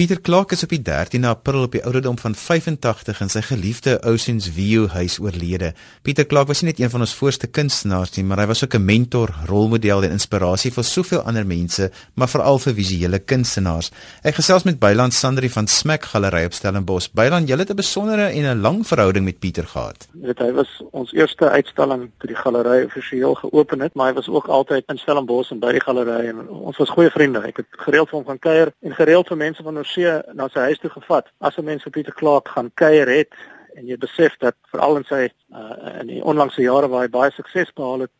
Pieter Clark is op die 13de April op die ouderdom van 85 in sy geliefde Oceans View huis oorlede. Pieter Clark was nie net een van ons voorste kunstenaars nie, maar hy was ook 'n mentor, rolmodel en inspirasie vir soveel ander mense, maar veral vir visuele kunstenaars. Ek gesels met Byland Sandri van Smack Galery op Stellenbosch. Byland, jy het 'n besondere en 'n lang verhouding met Pieter gehad. Dit hy was ons eerste uitstalling toe die galery offisieel geopen het, maar hy was ook altyd in Stellenbosch en by die galery en ons was goeie vriende. Ek het gereeld vir hom gaan kuier en gereeld vir mense van ons Oorsee na sy huis toe gevat. As 'n mens vir Pieter Clark gaan kuier het en jy besef dat veral in sy uh, in die onlangse jare waar hy baie sukses behaal het,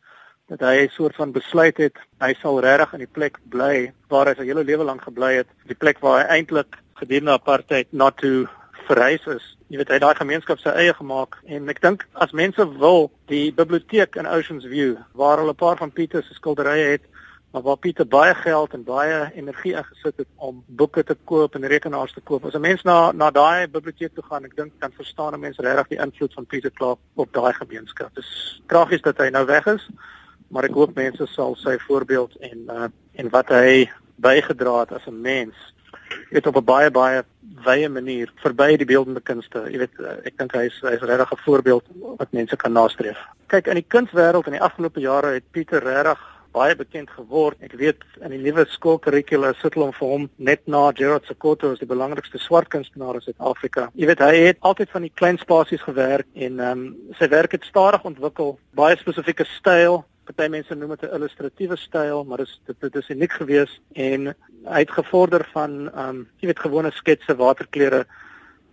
dat hy 'n soort van besluit het hy sal regtig in die plek bly waar hy sy hele lewe lank gebly het, die plek waar hy eintlik gedurende apartheid na toe verhuis is. Jy weet hy het daai gemeenskap sy eie gemaak en ek dink as mense wil die biblioteek in Oceans View waar hulle 'n paar van Pieter se skilderye het maar waar Pieter baie geld en baie energie ingesit het om boeke te koop en rekenaars te koop. As 'n mens na na daai biblioteek toe gaan, ek dink dan verstaan 'n mens regtig die invloed van Pieter Clark op daai gemeenskap. Dit is tragies dat hy nou weg is, maar ek hoop mense sal sy voorbeeld en uh, en wat hy bygedra het as 'n mens weet op 'n baie baie wye manier verby die beeldende kunste. Jy weet uh, ek dink hy is hy is regtig 'n voorbeeld wat mense kan nastreef. Kyk, in die kunswêreld in die afgelope jare het Pieter regtig baie bekend geword. Ek weet in die nuwe skoolkurrikula sit hulle hom vir hom net na Gerard Sekoto as die belangrikste swart kunstenaar in Suid-Afrika. Jy weet hy het altyd van die klein spasies gewerk en ehm um, sy werk het stadig ontwikkel, baie spesifieke styl. Party mense noem dit 'n illustratiewe styl, maar dit dit, dit is uniek geweest en hy het gevorder van ehm um, jy weet gewone sketse, waterkleure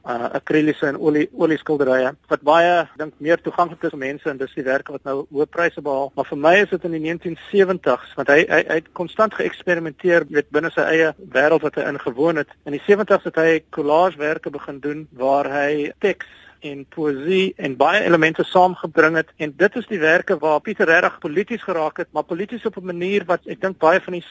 uh akriliese en olie olie skilderye wat baie dink meer toeganklik is vir mense en dis die werke wat nou hoë pryse behaal. Maar vir my is dit in die 1970s want hy hy, hy het konstant geëksperimenteer met binne sy eie wêreld wat hy ingewoon het. In die 70s het hy collagewerke begin doen waar hy teks en poesie en baie elemente saamgebring het. En dit is die werke waar Pieter regtig polities geraak het, maar polities op 'n manier wat ek dink baie van die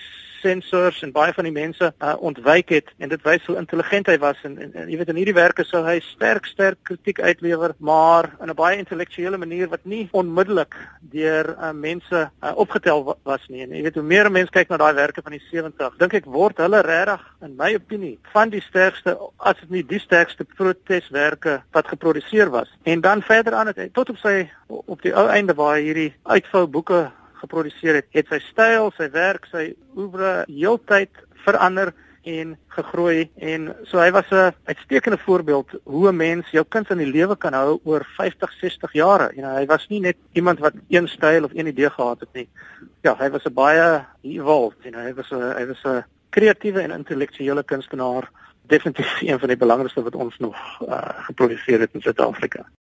sensors en baie van die mense uh, ontwyk het en dit wys hoe intelligent hy was. En, en, en jy weet in hierdie werke sou hy sterk sterk kritiek uitlewer maar in 'n baie intellektuele manier wat nie onmiddellik deur uh, mense uh, opgetel was nie. En jy weet hoe meer mense kyk na daai werke van die 70 dink ek word hulle regtig in my opinie van die sterkste as dit nie die sterkste proteswerke wat geproduseer geproduseer was. En dan verder aan het tot op sy op die ou einde waar hy hierdie uitvou boeke geproduseer het, het sy styl, sy werk, sy oeuvre heeltyd verander en gegroei en so hy was 'n uitstekende voorbeeld hoe 'n mens jou kind in die lewe kan hou oor 50, 60 jare. You know, hy was nie net iemand wat een styl of een idee gehad het nie. Ja, hy was 'n baie evolved, you know, hy was 'n hy was 'n kreatiewe en intellektuele kunstenaar definitief een van die belangrikste wat ons nog uh, geproduseer het in Suid-Afrika.